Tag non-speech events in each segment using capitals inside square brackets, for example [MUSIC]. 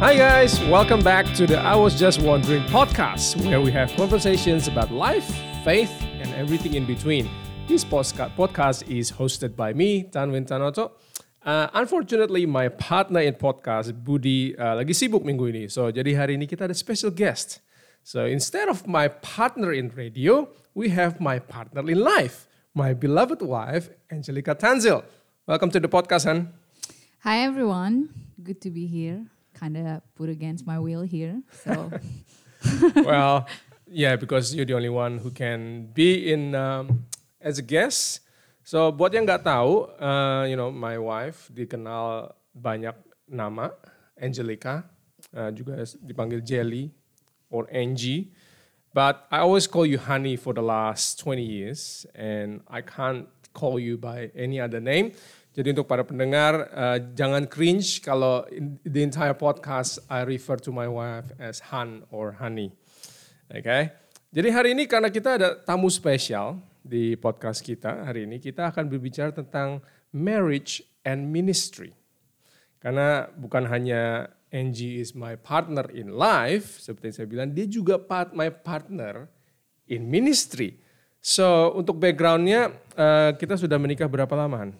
Hi guys, welcome back to the I Was Just Wondering podcast, where we have conversations about life, faith, and everything in between. This podcast is hosted by me, Tanwin Tanoto. Uh, unfortunately, my partner in podcast, Budi, uh, lagi sibuk minggu ini. So, jadi hari ini kita ada special guest. So, instead of my partner in radio, we have my partner in life, my beloved wife, Angelica Tanzil. Welcome to the podcast, Han. Hi everyone, good to be here. Kind of put against my will here. So [LAUGHS] well, yeah, because you're the only one who can be in um, as a guest. So buat yang nggak tahu, uh, you know, my wife dikenal banyak nama, Angelica, uh, juga dipanggil Jelly or Angie. But I always call you Honey for the last 20 years, and I can't call you by any other name. Jadi untuk para pendengar, uh, jangan cringe kalau the entire podcast I refer to my wife as Han or Honey. Oke. Okay? Jadi hari ini karena kita ada tamu spesial di podcast kita, hari ini kita akan berbicara tentang marriage and ministry. Karena bukan hanya Angie is my partner in life, seperti yang saya bilang, dia juga part, my partner in ministry. So untuk backgroundnya, uh, kita sudah menikah berapa lama?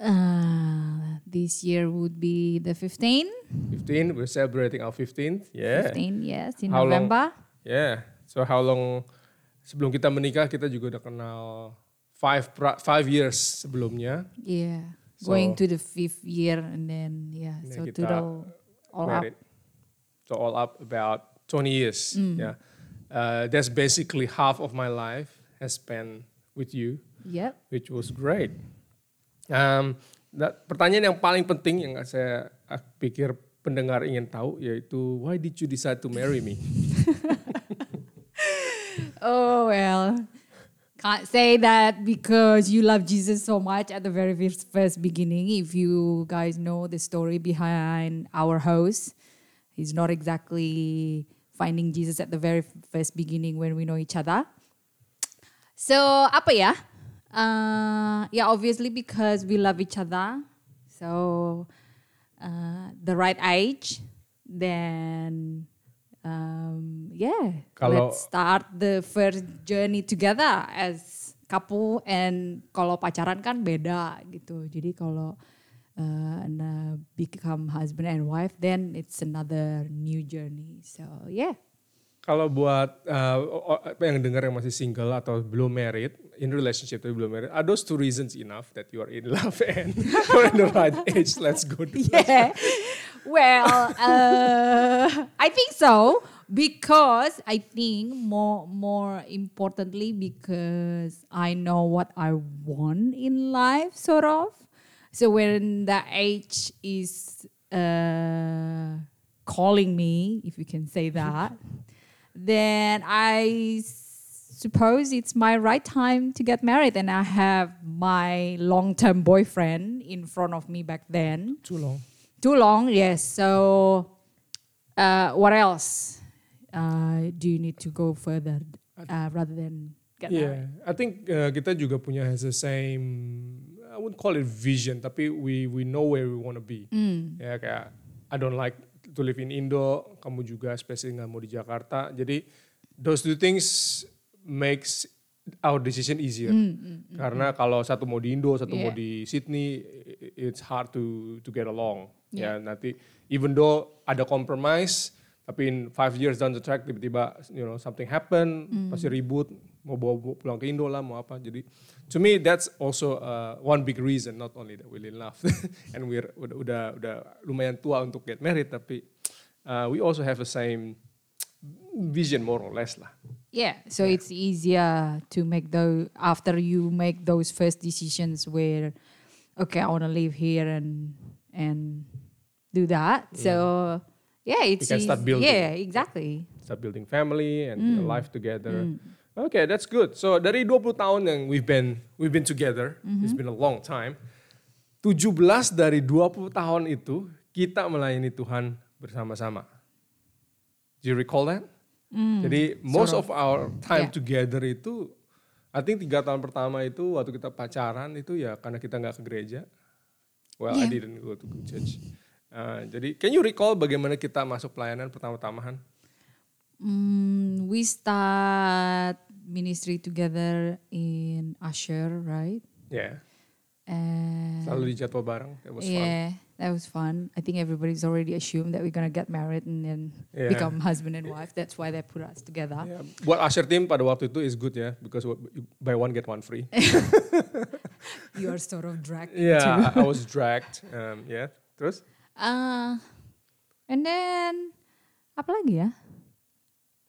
Uh, this year would be the 15. 15, we're celebrating our 15th. Yeah. 15, yes, in How long- November. Yeah. So how long sebelum kita menikah kita juga udah kenal five five years sebelumnya. Yeah, So- going to the fifth year and then yeah, so total all up. married. So all up about 20 years. Mm. Yeah. Uh, that's basically half of my life has spent with you, Yep. which was great. Um, nah, pertanyaan yang paling penting yang saya ah, pikir pendengar ingin tahu yaitu why did you decide to marry me? [LAUGHS] Oh well, can't say that because you love Jesus so much at the very first, beginning. If you guys know the story behind our host, he's not exactly finding Jesus at the very first beginning when we know each other. So apa ya? Uh, yeah, obviously because we love each other. So uh, the right age, then um, yeah, Kalau- let's start the first journey together as couple. And kalau pacaran kan beda gitu. Jadi kalau uh, and, uh, become husband and wife, then it's another new journey. So yeah. Kalau buat uh, yang dengar yang masih single atau belum married, in relationship tapi belum married, are those two reasons enough that you are in love [LAUGHS] and you're in the right age? Let's go. To yeah. well, uh, I think so because I think more more importantly because I know what I want in life, sort of. So when the age is uh, calling me, if you can say that, then I suppose it's my right time to get married, and I have my long-term boyfriend in front of me back then. Too long. Too long, yes. So, uh, what else uh, do you need to go further uh, rather than get married? Yeah, I think uh, kita juga punya has the same. I wouldn't call it vision, tapi we we know where we want to be. Ya kayak I don't like to live in Indo, kamu juga especially nggak mau di Jakarta. Jadi those two things makes our decision easier. Karena kalau satu mau di Indo, satu mau Yeah. di Sydney, it's hard to to get along. Ya Yeah. nanti even though ada compromise, tapi in five years down the track tiba-tiba you know something happen, pasti ribut, mau bawa pulang ke Indo lah, mau apa. Jadi to me that's also uh, one big reason not only that we're in love [LAUGHS] and we're udah udah udah lumayan tua untuk get married, tapi uh, we also have the same vision more or less lah. Yeah, so it's easier to make those after you make those first decisions where, okay, I want to live here and and do that. So yeah, it's can start building. Yeah, exactly. start building family and a life together. Okay, that's good. So dari 20 tahun yang we've been we've been together, it's been a long time. 17 dari 20 tahun itu kita melayani Tuhan bersama-sama. Do you recall that? Jadi most of our time Yeah. together itu, I think tiga tahun pertama itu waktu kita pacaran itu ya karena kita nggak ke gereja. Well, I Yeah. didn't go to church. Uh, jadi, can you recall bagaimana kita masuk pelayanan pertama-tama Han? Mm, we start ministry together in Asher, right? Yeah. And Selalu di jadwal bareng. It was fun. yeah, that was fun. I think everybody's already assumed that we're gonna get married and then Yeah. become husband and wife. That's why they put us together. Yeah. Buat Asher team pada waktu itu is good ya, because what- you buy one get one free. [LAUGHS] You are sort of dragged yeah. I, I was dragged. Um, yeah. Terus? Uh, and then apa lagi ya?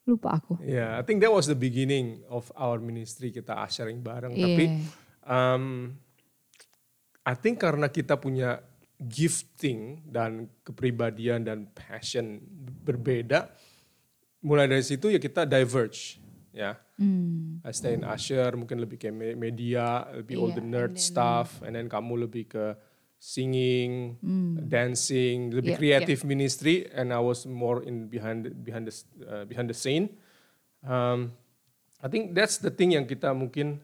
Lupa aku. Yeah, I think that was the beginning of our ministry kita ushering bareng. Tapi Yeah. um, I think karena kita punya gifting dan kepribadian dan passion berbeda, mulai dari situ ya kita diverge. Ya, Hmm. I stay in usher, mungkin lebih me- media, lebih all Iya, the nerd and then- stuff, and then kamu lebih ke singing, dancing, lebih Iya, creative ministry, and I was more in behind behind the uh, behind the scene. Um, I think that's the thing yang kita mungkin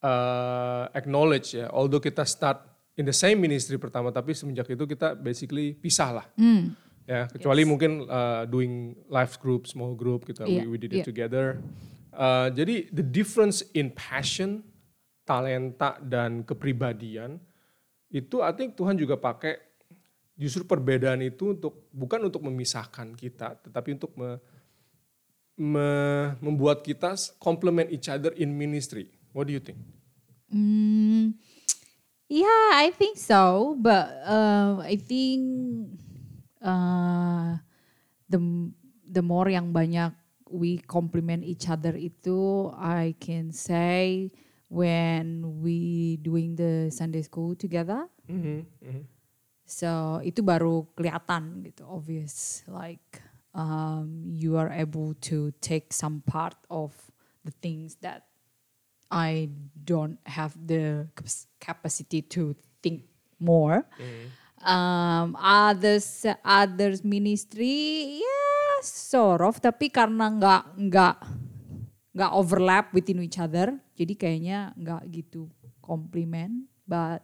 uh, acknowledge ya. Although kita start in the same ministry pertama, tapi semenjak itu kita basically pisah lah. Hmm. Ya, kecuali mungkin uh, doing live group, small group kita Iya, we, we did it iya. together. Uh, jadi the difference in passion, talenta dan kepribadian itu think Tuhan juga pakai justru perbedaan itu untuk bukan untuk memisahkan kita, tetapi untuk me- me- membuat kita complement each other in ministry. What do you think? Mm, yeah, I think so. But uh, I think uh, the the more yang banyak we complement each other itu, I can say when we doing the Sunday school together. So itu baru kelihatan gitu, obvious. Like um, you are able to take some part of the things that I don't have the capacity to think more. Um, others others ministry, yeah, sort of. Tapi karena nggak nggak nggak overlap within each other, jadi kayaknya nggak gitu compliment. But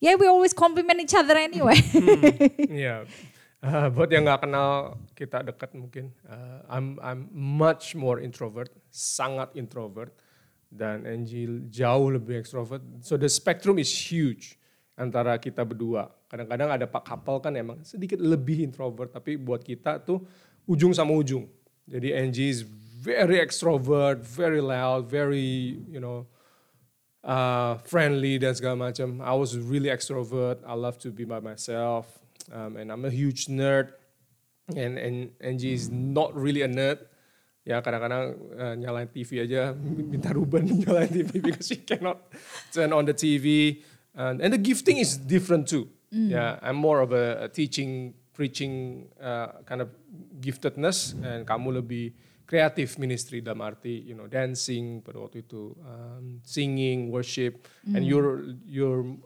yeah, we always compliment each other anyway. [LAUGHS] Iya. Uh, buat yang nggak kenal kita dekat mungkin, uh, I'm I'm much more introvert, sangat introvert, dan Angie jauh lebih extrovert. So the spectrum is huge antara kita berdua. Kadang-kadang ada pak couple kan emang sedikit lebih introvert, tapi buat kita tuh ujung sama ujung. Jadi Angie is very extrovert, very loud, very you know uh, friendly dan segala macam. I was really extrovert. I love to be by myself, um, and I'm a huge nerd. And and Angie is not really a nerd. Ya kadang-kadang uh, nyalain TV aja, minta Ruben [LAUGHS] nyalain TV because she cannot turn on the TV. And, and the gifting is different too. Yeah, I'm more of a, a teaching, preaching uh, kind of giftedness, and kamu lebih kreatif ministry dalam arti you know dancing pada waktu itu um, singing worship and you're you're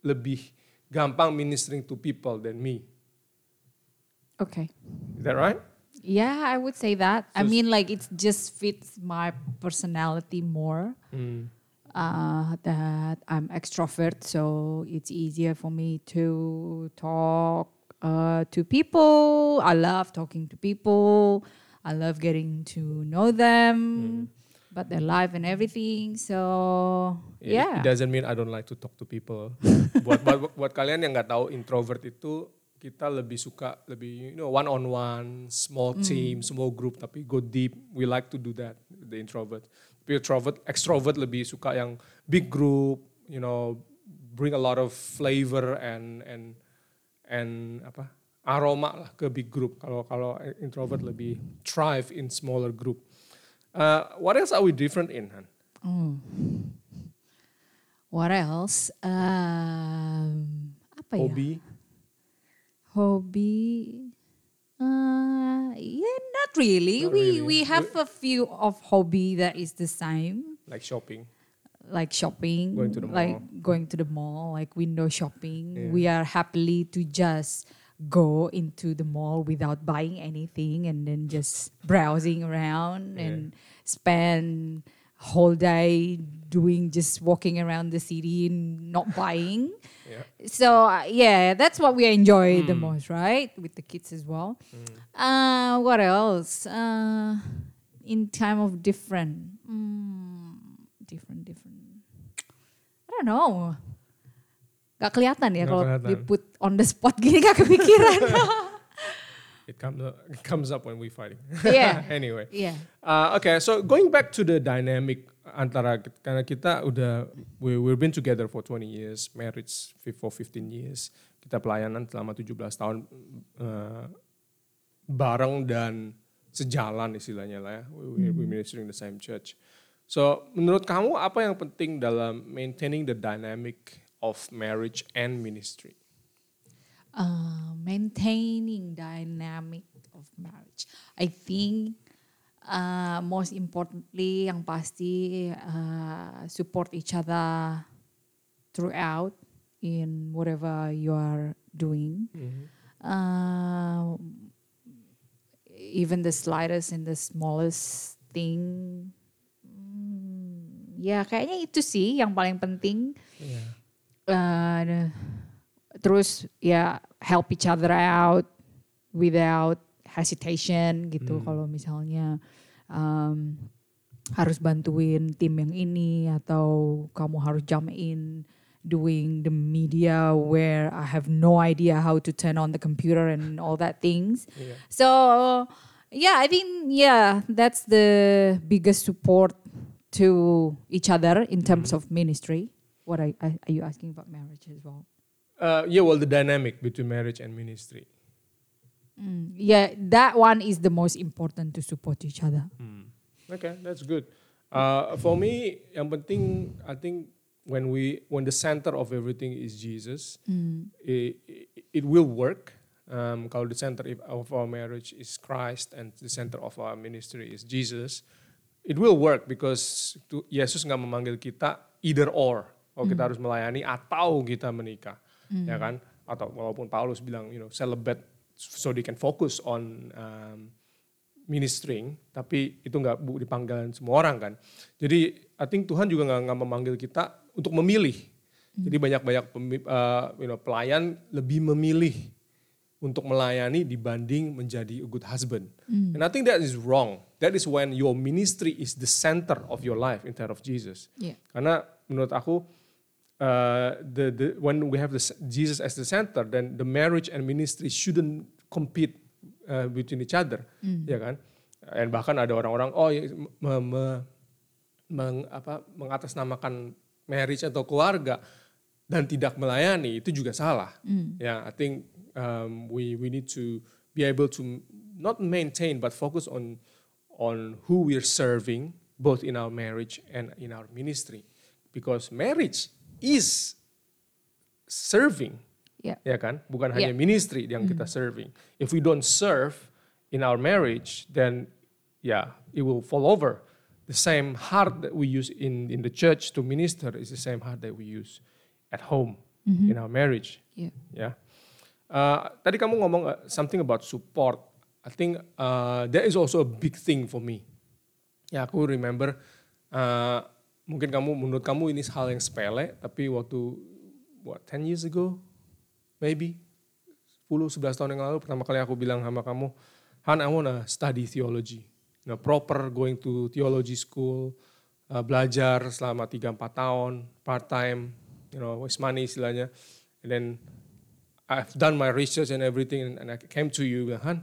lebih gampang ministering to people than me okay. is that right Yeah, I would say that. I mean, like it just fits my personality more. Uh, that I'm extrovert, so it's easier for me to talk uh, to people. I love talking to people. I love getting to know them, but their life and everything. So It- yeah, It doesn't mean I don't like to talk to people. [LAUGHS] buat, buat buat kalian yang nggak tahu introvert itu kita lebih suka lebih you know one on one, small team, small group tapi go deep. We like to do that the introvert. Tapi introvert, extrovert lebih suka yang big group, you know, bring a lot of flavor and and and apa aroma lah ke big group. Kalau kalau introvert lebih thrive in smaller group. Uh, what else are we different in, Han? what else? Um, apa ya? Hobby? Hobby? Uh, yeah, not really. Not we really. we have a few of hobby that is the same, like shopping. like shopping, Going to the like mall. going to the mall, like window shopping. Yeah. We are happily to just go into the mall without buying anything and then just browsing around Yeah. and spend whole day doing just walking around the city and not buying. Yeah. So uh, yeah, that's what we enjoy the most, right? With the kids as well. Uh, what else? Uh, in time of different, mm, different, different. I don't know. Gak kelihatan ya kalau di put on the spot gini gak kepikiran. [LAUGHS] It comes up, it comes up when we fighting. Yeah. [LAUGHS] anyway. yeah. Uh, okay, so going back to the dynamic antara karena kita udah we we've been together for 20 years, marriage for 15 years. Kita pelayanan selama 17 tahun uh, bareng dan sejalan istilahnya lah ya. We, we ministering the same church. So, menurut kamu apa yang penting dalam maintaining the dynamic of marriage and ministry? uh, maintaining dynamic of marriage. I think uh, most importantly yang pasti uh, support each other throughout in whatever you are doing. Uh, even the slightest and the smallest thing. Hmm, ya kayaknya itu sih yang paling penting. Yeah. Uh, terus ya help each other out without hesitation gitu kalau misalnya um, harus bantuin tim yang ini atau kamu harus jump in doing the media where I have no idea how to turn on the computer and all that things. Yeah. So yeah, I think yeah, that's the biggest support to each other in terms of ministry. What are, are you asking about marriage as well? Uh, yeah, well, the dynamic between marriage and ministry. Mm, yeah, that one is the most important to support each other. Okay, that's good. Uh, for me, yang penting, I think when we when the center of everything is Jesus, it, it will work. Um, kalau the center of our marriage is Christ and the center of our ministry is Jesus, it will work because tu- Yesus nggak memanggil kita either or. Oh kita harus melayani atau kita menikah, ya kan? Atau walaupun Paulus bilang, you know, celibate so they can focus on um, ministering, tapi itu nggak bu dipanggilan semua orang kan. Jadi I think Tuhan juga nggak nggak memanggil kita untuk memilih. Jadi banyak-banyak uh, you know, pelayan lebih memilih untuk melayani dibanding menjadi a good husband. And I think that is wrong. That is when your ministry is the center of your life instead of Jesus. Yeah. Karena menurut aku uh, the the when we have the, Jesus as the center, then the marriage and ministry shouldn't compete uh, between each other, ya kan? And bahkan ada orang-orang oh ya, me, me- meng, apa, mengatasnamakan marriage atau keluarga dan tidak melayani itu juga salah. Ya, I think um, we we need to be able to not maintain but focus on on who we're serving both in our marriage and in our ministry because marriage is serving Yeah. ya kan? Bukan Yeah. hanya ministry yang kita serving. If we don't serve in our marriage then yeah it will fall over. The same heart that we use in in the church to minister is the same heart that we use at home in our marriage. Yeah. ya. Uh, tadi kamu ngomong uh, something about support. I think uh, that is also a big thing for me. Ya aku remember uh, mungkin kamu menurut kamu ini hal yang sepele tapi waktu what 10 years ago? Maybe? 10 11 tahun yang lalu pertama kali aku bilang sama kamu Han I wanna study theology. You know, proper going to theology school uh, belajar selama 3 4 tahun part time you know waste money istilahnya. And then I've done my research and everything and, I came to you bilang, Han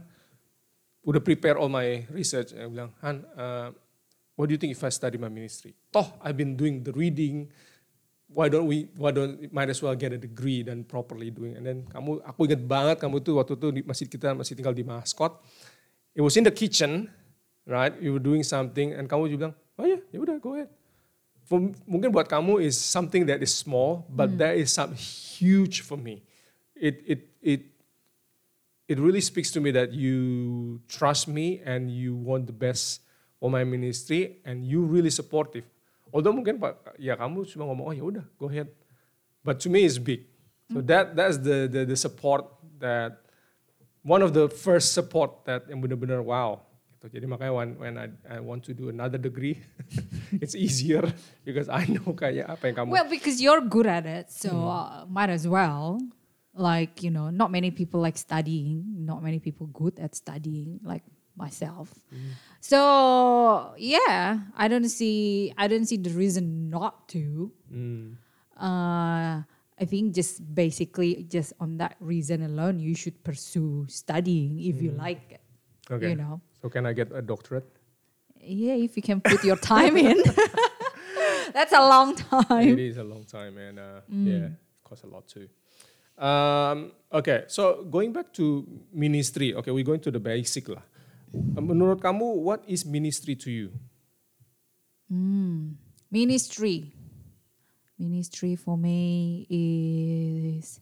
udah prepare all my research. And bilang Han uh, what do you think if I study my ministry? Toh I've been doing the reading. Why don't we why don't might as well get a degree dan properly doing. And then kamu aku ingat banget kamu tuh waktu itu di masjid kita masih tinggal di Maskot it was in the kitchen right? You were doing something and kamu juga bilang oh ya ya udah go ahead. For, mungkin buat kamu is something that is small but that is some huge for me. It it it it really speaks to me that you trust me and you want the best for my ministry and you really supportive. Although mungkin Pak ya kamu cuma ngomong oh ya udah go ahead. But to me it's big. So that that's the, the the support that one of the first support that yang benar-benar wow Gitu. Jadi makanya when, when I, I want to do another degree, [LAUGHS] it's easier [LAUGHS] because I know kayak apa yang kamu. Well, because you're good at it, so uh, might as well. Like you know, not many people like studying. Not many people good at studying, like myself. So yeah, I don't see. I don't see the reason not to. Hmm. Uh, I think just basically just on that reason alone, you should pursue studying if you like it. Okay. You know. So can I get a doctorate? Yeah, if you can put your time in. [LAUGHS] That's a long time. It is a long time and uh, yeah, it costs a lot too. Um, okay, so going back to ministry. Okay, we're going to the basic lah. Menurut kamu, what is ministry to you? Ministry. Ministry for me is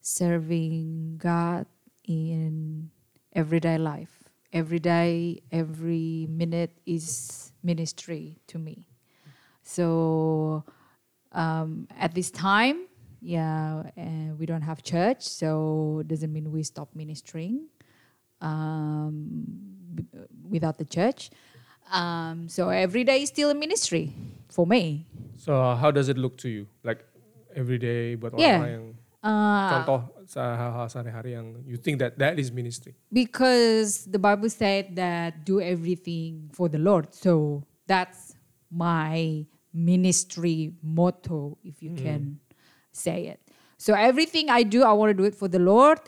serving God in everyday life. Every day, every minute is ministry to me. So um, at this time, yeah, uh, we don't have church, so doesn't mean we stop ministering um, without the church. Um, so every day is still a ministry for me. So how does it look to you? Like every day buat Yeah. orang yang Uh, contoh hal-hal sehari-hari yang you think that that is ministry. because the Bible said that do everything for the Lord. So that's my ministry motto, if you can say it. So everything I do, I want to do it for the Lord.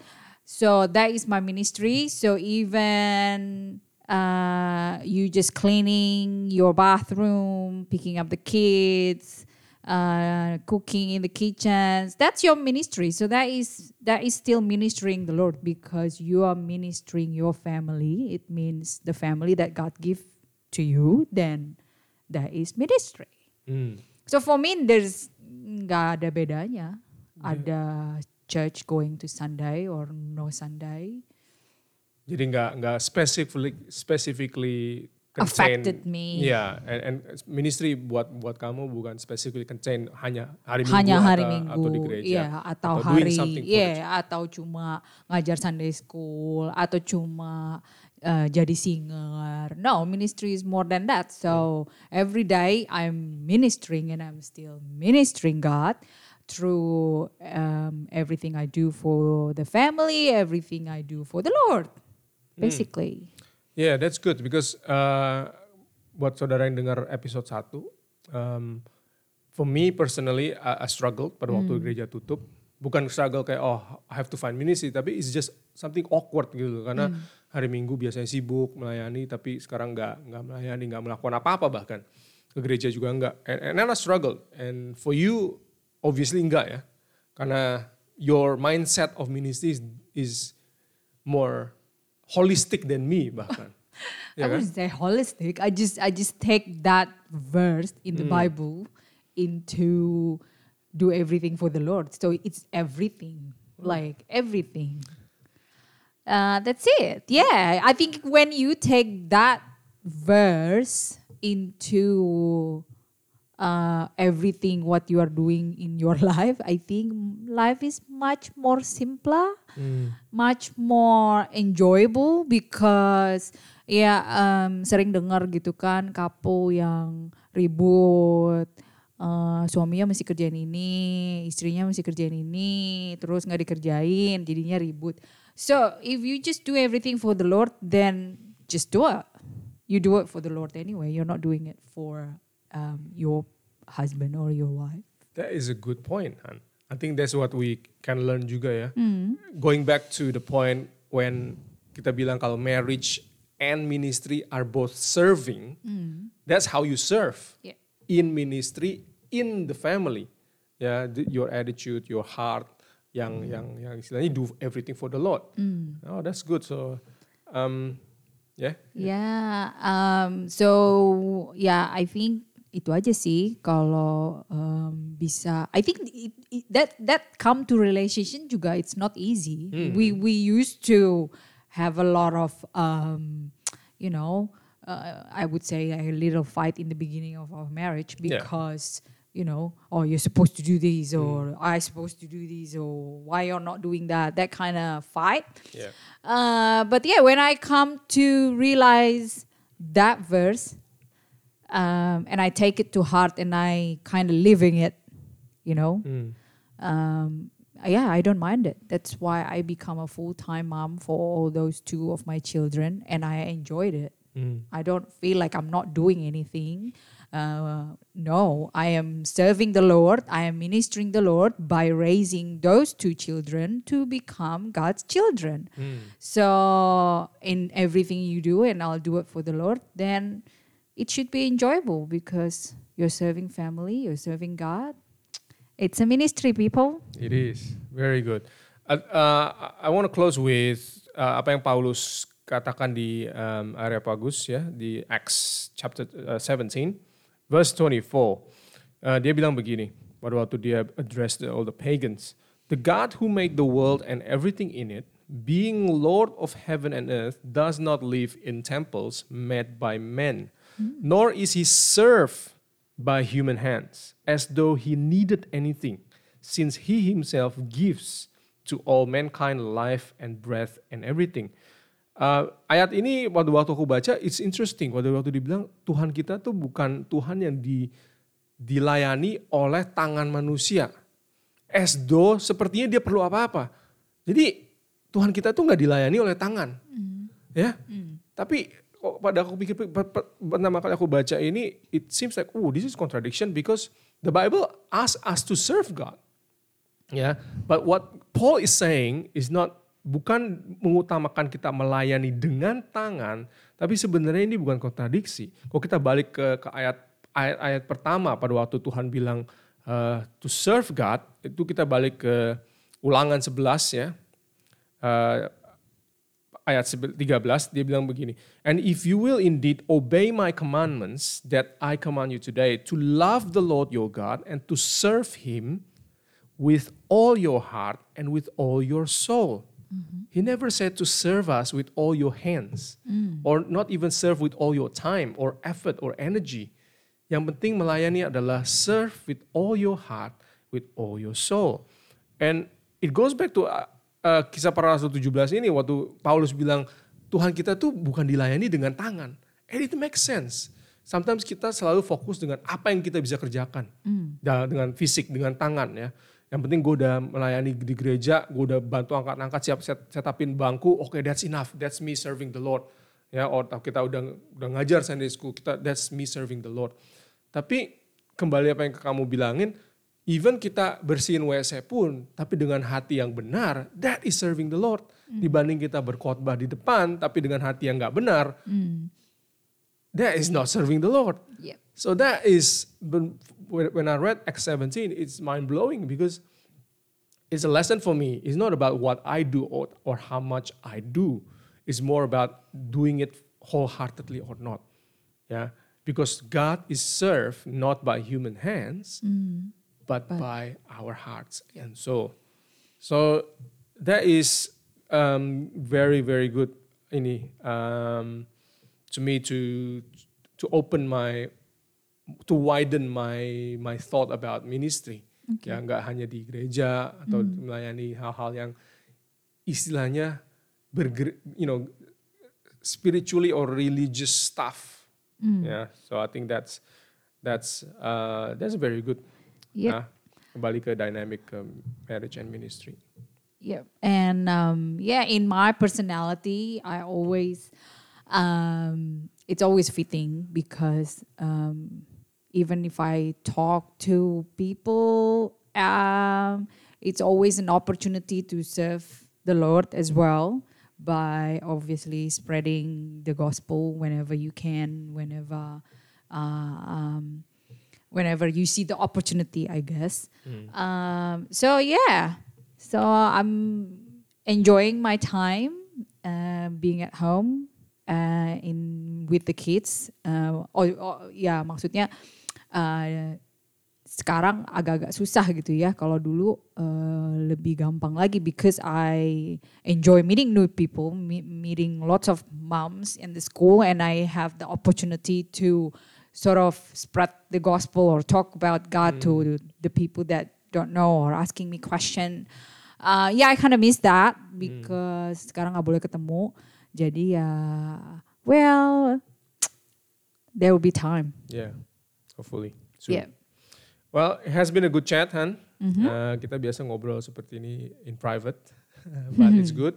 So that is my ministry. So even uh, you just cleaning your bathroom, picking up the kids, uh, cooking in the kitchens. That's your ministry. So that is that is still ministering the Lord because you are ministering your family. It means the family that God give to you. Then that is ministry. Hmm. So for me, there's nggak ada bedanya. Ada church going to Sunday or no Sunday. Jadi nggak nggak specifically specifically contain- Affected me. Yeah, and, and ministry buat buat kamu bukan specifically contain hanya hari minggu hanya hari atau, minggu, atau di gereja iya, atau, doing hari, iya, atau cuma ngajar Sunday school, atau cuma uh, jadi singer. No, ministry is more than that. So every day I'm ministering and I'm still ministering God through um, everything I do for the family, everything I do for the Lord, basically. Yeah, that's good because uh, buat saudara yang dengar episode 1, um, for me personally I, I struggled pada waktu gereja tutup. Bukan struggle kayak oh I have to find ministry, tapi it's just something awkward gitu karena hari Minggu biasanya sibuk melayani tapi sekarang nggak nggak melayani, nggak melakukan apa-apa bahkan ke gereja juga nggak. And, and I struggle. And for you obviously enggak ya, karena your mindset of ministry is, is more holistic than me bahkan. [LAUGHS] I Ya wouldn't say holistic. I just I just take that verse in the Bible into do everything for the Lord. So it's everything, like everything. Uh, that's it. Yeah, I think when you take that verse into uh, everything what you are doing in your [LAUGHS] life, I think life is much more simpler, much more enjoyable because ya um, sering dengar gitu kan couple yang ribut uh, suaminya mesti kerjain ini, istrinya mesti kerjain ini, terus nggak dikerjain, jadinya ribut. So if you just do everything for the Lord, then just do it. You do it for the Lord anyway. You're not doing it for um, your husband or your wife. That is a good point, Han. I think that's what we can learn juga ya. Going back to the point when kita bilang kalau marriage and ministry are both serving, that's how you serve Yeah. in ministry in the family. Ya, the- your attitude, your heart, yang yang yang istilahnya do everything for the Lord. Oh, that's good. So, um, yeah. Yeah. Um, so yeah, I think itu aja sih kalau um, bisa. I think it, it, that that come to relationship juga it's not easy. We we used to have a lot of um, you know, uh, I would say a little fight in the beginning of our marriage Yeah. because you know, oh, you're supposed to do this, or I supposed to do this, or why you're not doing that. That kind of fight. Yeah. Uh, but yeah, when I come to realize that verse um, and I take it to heart and I kind of living it, you know. Hmm. Um, yeah, I don't mind it. That's why I become a full time mom for all those two of my children, and I enjoyed it. Hmm. I don't feel like I'm not doing anything. Uh, no, I am serving the Lord. I am ministering the Lord by raising those two children to become God's children. Hmm. So, in everything you do, and I'll do it for the Lord, then it should be enjoyable because you're serving family, you're serving God. It's a ministry, people. It is very good. Uh, uh, I want to close with uh, apa yang Paulus katakan di um, Areopagus ya di Acts chapter uh, 17 verse 24. Uh, dia bilang begini pada waktu dia address the, all the pagans. The God who made the world and everything in it, being Lord of heaven and earth, does not live in temples made by men, nor is he served by human hands, as though he needed anything, since he himself gives to all mankind life and breath and everything. Uh, ayat ini waktu waktu aku baca, it's interesting. Waktu waktu dibilang Tuhan kita tuh bukan Tuhan yang di, dilayani oleh tangan manusia, as though sepertinya dia perlu apa-apa. Jadi Tuhan kita tuh nggak dilayani oleh tangan, ya. Tapi kok pada aku pikir per- per- pertama kali aku baca ini, it seems like oh this is contradiction because the Bible asks us to serve God. Ya, but what Paul is saying is not bukan mengutamakan kita melayani dengan tangan, tapi sebenarnya ini bukan kontradiksi. Kalau kita balik ke, ke ayat ayat-ayat pertama pada waktu Tuhan bilang uh, to serve God, itu kita balik ke Ulangan 11 ya. Uh, ayat 13 dia bilang begini, and if you will indeed obey my commandments that I command you today to love the Lord your God and to serve him with all your heart and with all your soul. He never said to serve us with all your hands or not even serve with all your time or effort or energy. Yang penting melayani adalah serve with all your heart, with all your soul. And it goes back to uh, kisah para rasul 17 ini waktu Paulus bilang Tuhan kita tuh bukan dilayani dengan tangan. And it makes sense. Sometimes kita selalu fokus dengan apa yang kita bisa kerjakan. Da- Dengan fisik, dengan tangan ya. Yang penting gue udah melayani di gereja, gue udah bantu angkat-angkat, siap set, setupin bangku, oke that's enough, that's me serving the Lord. Ya, atau kita udah udah ngajar Sunday school, kita that's me serving the Lord. Tapi kembali apa yang kamu bilangin, even kita bersihin WC pun, tapi dengan hati yang benar, that is serving the Lord. Dibanding kita berkhotbah di depan, tapi dengan hati yang nggak benar, that is not serving the Lord. Yep. So that is when I read Acts 17, it's mind blowing because it's a lesson for me. It's not about what I do or, or how much I do. It's more about doing it wholeheartedly or not. Yeah. Because God is served not by human hands, but, by our hearts and soul. So that is um, very, very good ini um, to me to to open my to widen my my thought about ministry. Ya nggak hanya di gereja atau melayani hal-hal yang istilahnya berger, you know spiritually or religious stuff. Ya, so I think that's that's uh, that's very good. Yep. Nah, kembali ke dynamic um, marriage and ministry. Yeah, and um, yeah, in my personality, I always, um, it's always fitting because um, even if I talk to people, um, it's always an opportunity to serve the Lord as well by obviously spreading the gospel whenever you can, whenever. Uh, um, whenever you see the opportunity, I guess. Um, so yeah, so I'm enjoying my time uh, being at home uh, in with the kids. Uh, oh, oh ya maksudnya uh, sekarang agak-agak susah gitu ya. Kalau dulu uh, lebih gampang lagi because I enjoy meeting new people, me- meeting lots of moms in the school, and I have the opportunity to sort of spread the gospel or talk about God to the people that don't know or asking me question. Uh, yeah, I kind of miss that because sekarang nggak boleh ketemu. Jadi ya, well, there will be time. Yeah, hopefully. soon. Yeah. Well, it has been a good chat, Han. Mhm. Uh, kita biasa ngobrol seperti ini in private, [LAUGHS] but it's good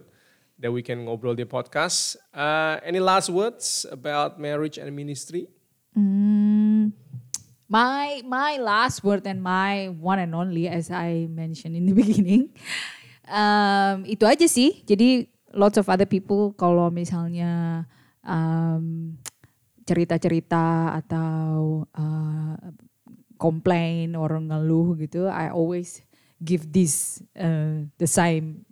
that we can ngobrol di podcast. Uh, any last words about marriage and ministry? Mm, my my last word and my one and only, as I mentioned in the [LAUGHS] beginning, um, itu aja sih. Jadi lots of other people kalau misalnya um, cerita-cerita atau uh, komplain orang ngeluh gitu, I always give this uh, the same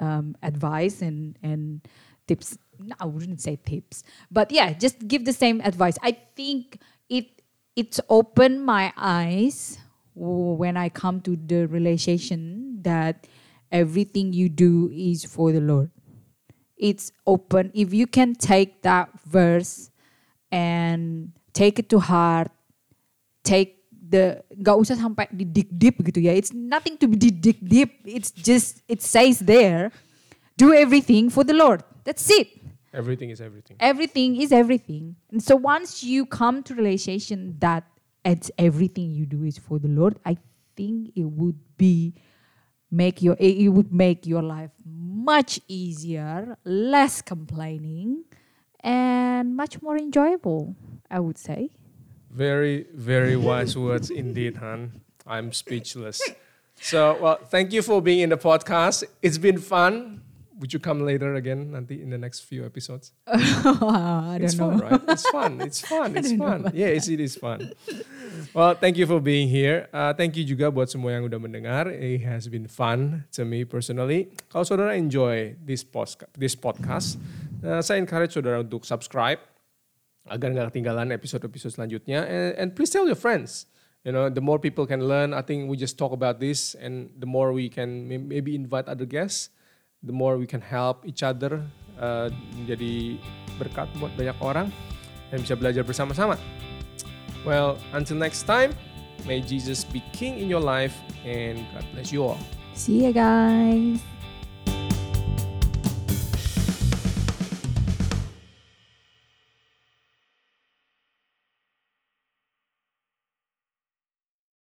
um, advice and and tips. No, I wouldn't say tips, but yeah, just give the same advice. I think it it's opened my eyes when I come to the realization that everything you do is for the Lord. It's open. If you can take that verse and take it to heart, take the nggak usah sampai didik deep gitu ya. It's nothing to be didik deep. It's just it says there, do everything for the Lord. That's it. Everything is everything. Everything is everything. And so once you come to realization that it's everything you do is for the Lord, I think it would be make your it it would make your life much easier, less complaining, and much more enjoyable. I would say. Very, very wise words indeed, Han. I'm speechless. So, well, thank you for being in the podcast. It's been fun. Would you come later again, nanti in the next few episodes? [LAUGHS] I don't it's know. fun, right? It's fun. It's [LAUGHS] fun. It's fun. Yeah, it's, it is fun. Well, thank you for being here. Uh, thank you juga buat semua yang udah mendengar. It has been fun to me personally. Kalau saudara enjoy this podcast, this podcast, uh, saya encourage saudara untuk subscribe agar nggak ketinggalan episode-episode selanjutnya. And, and please tell your friends. You know, the more people can learn, I think we just talk about this, and the more we can may- maybe invite other guests, the more we can help each other uh, menjadi berkat buat banyak orang dan bisa belajar bersama-sama. Well, until next time, may Jesus be King in your life, and God bless you all. See you guys.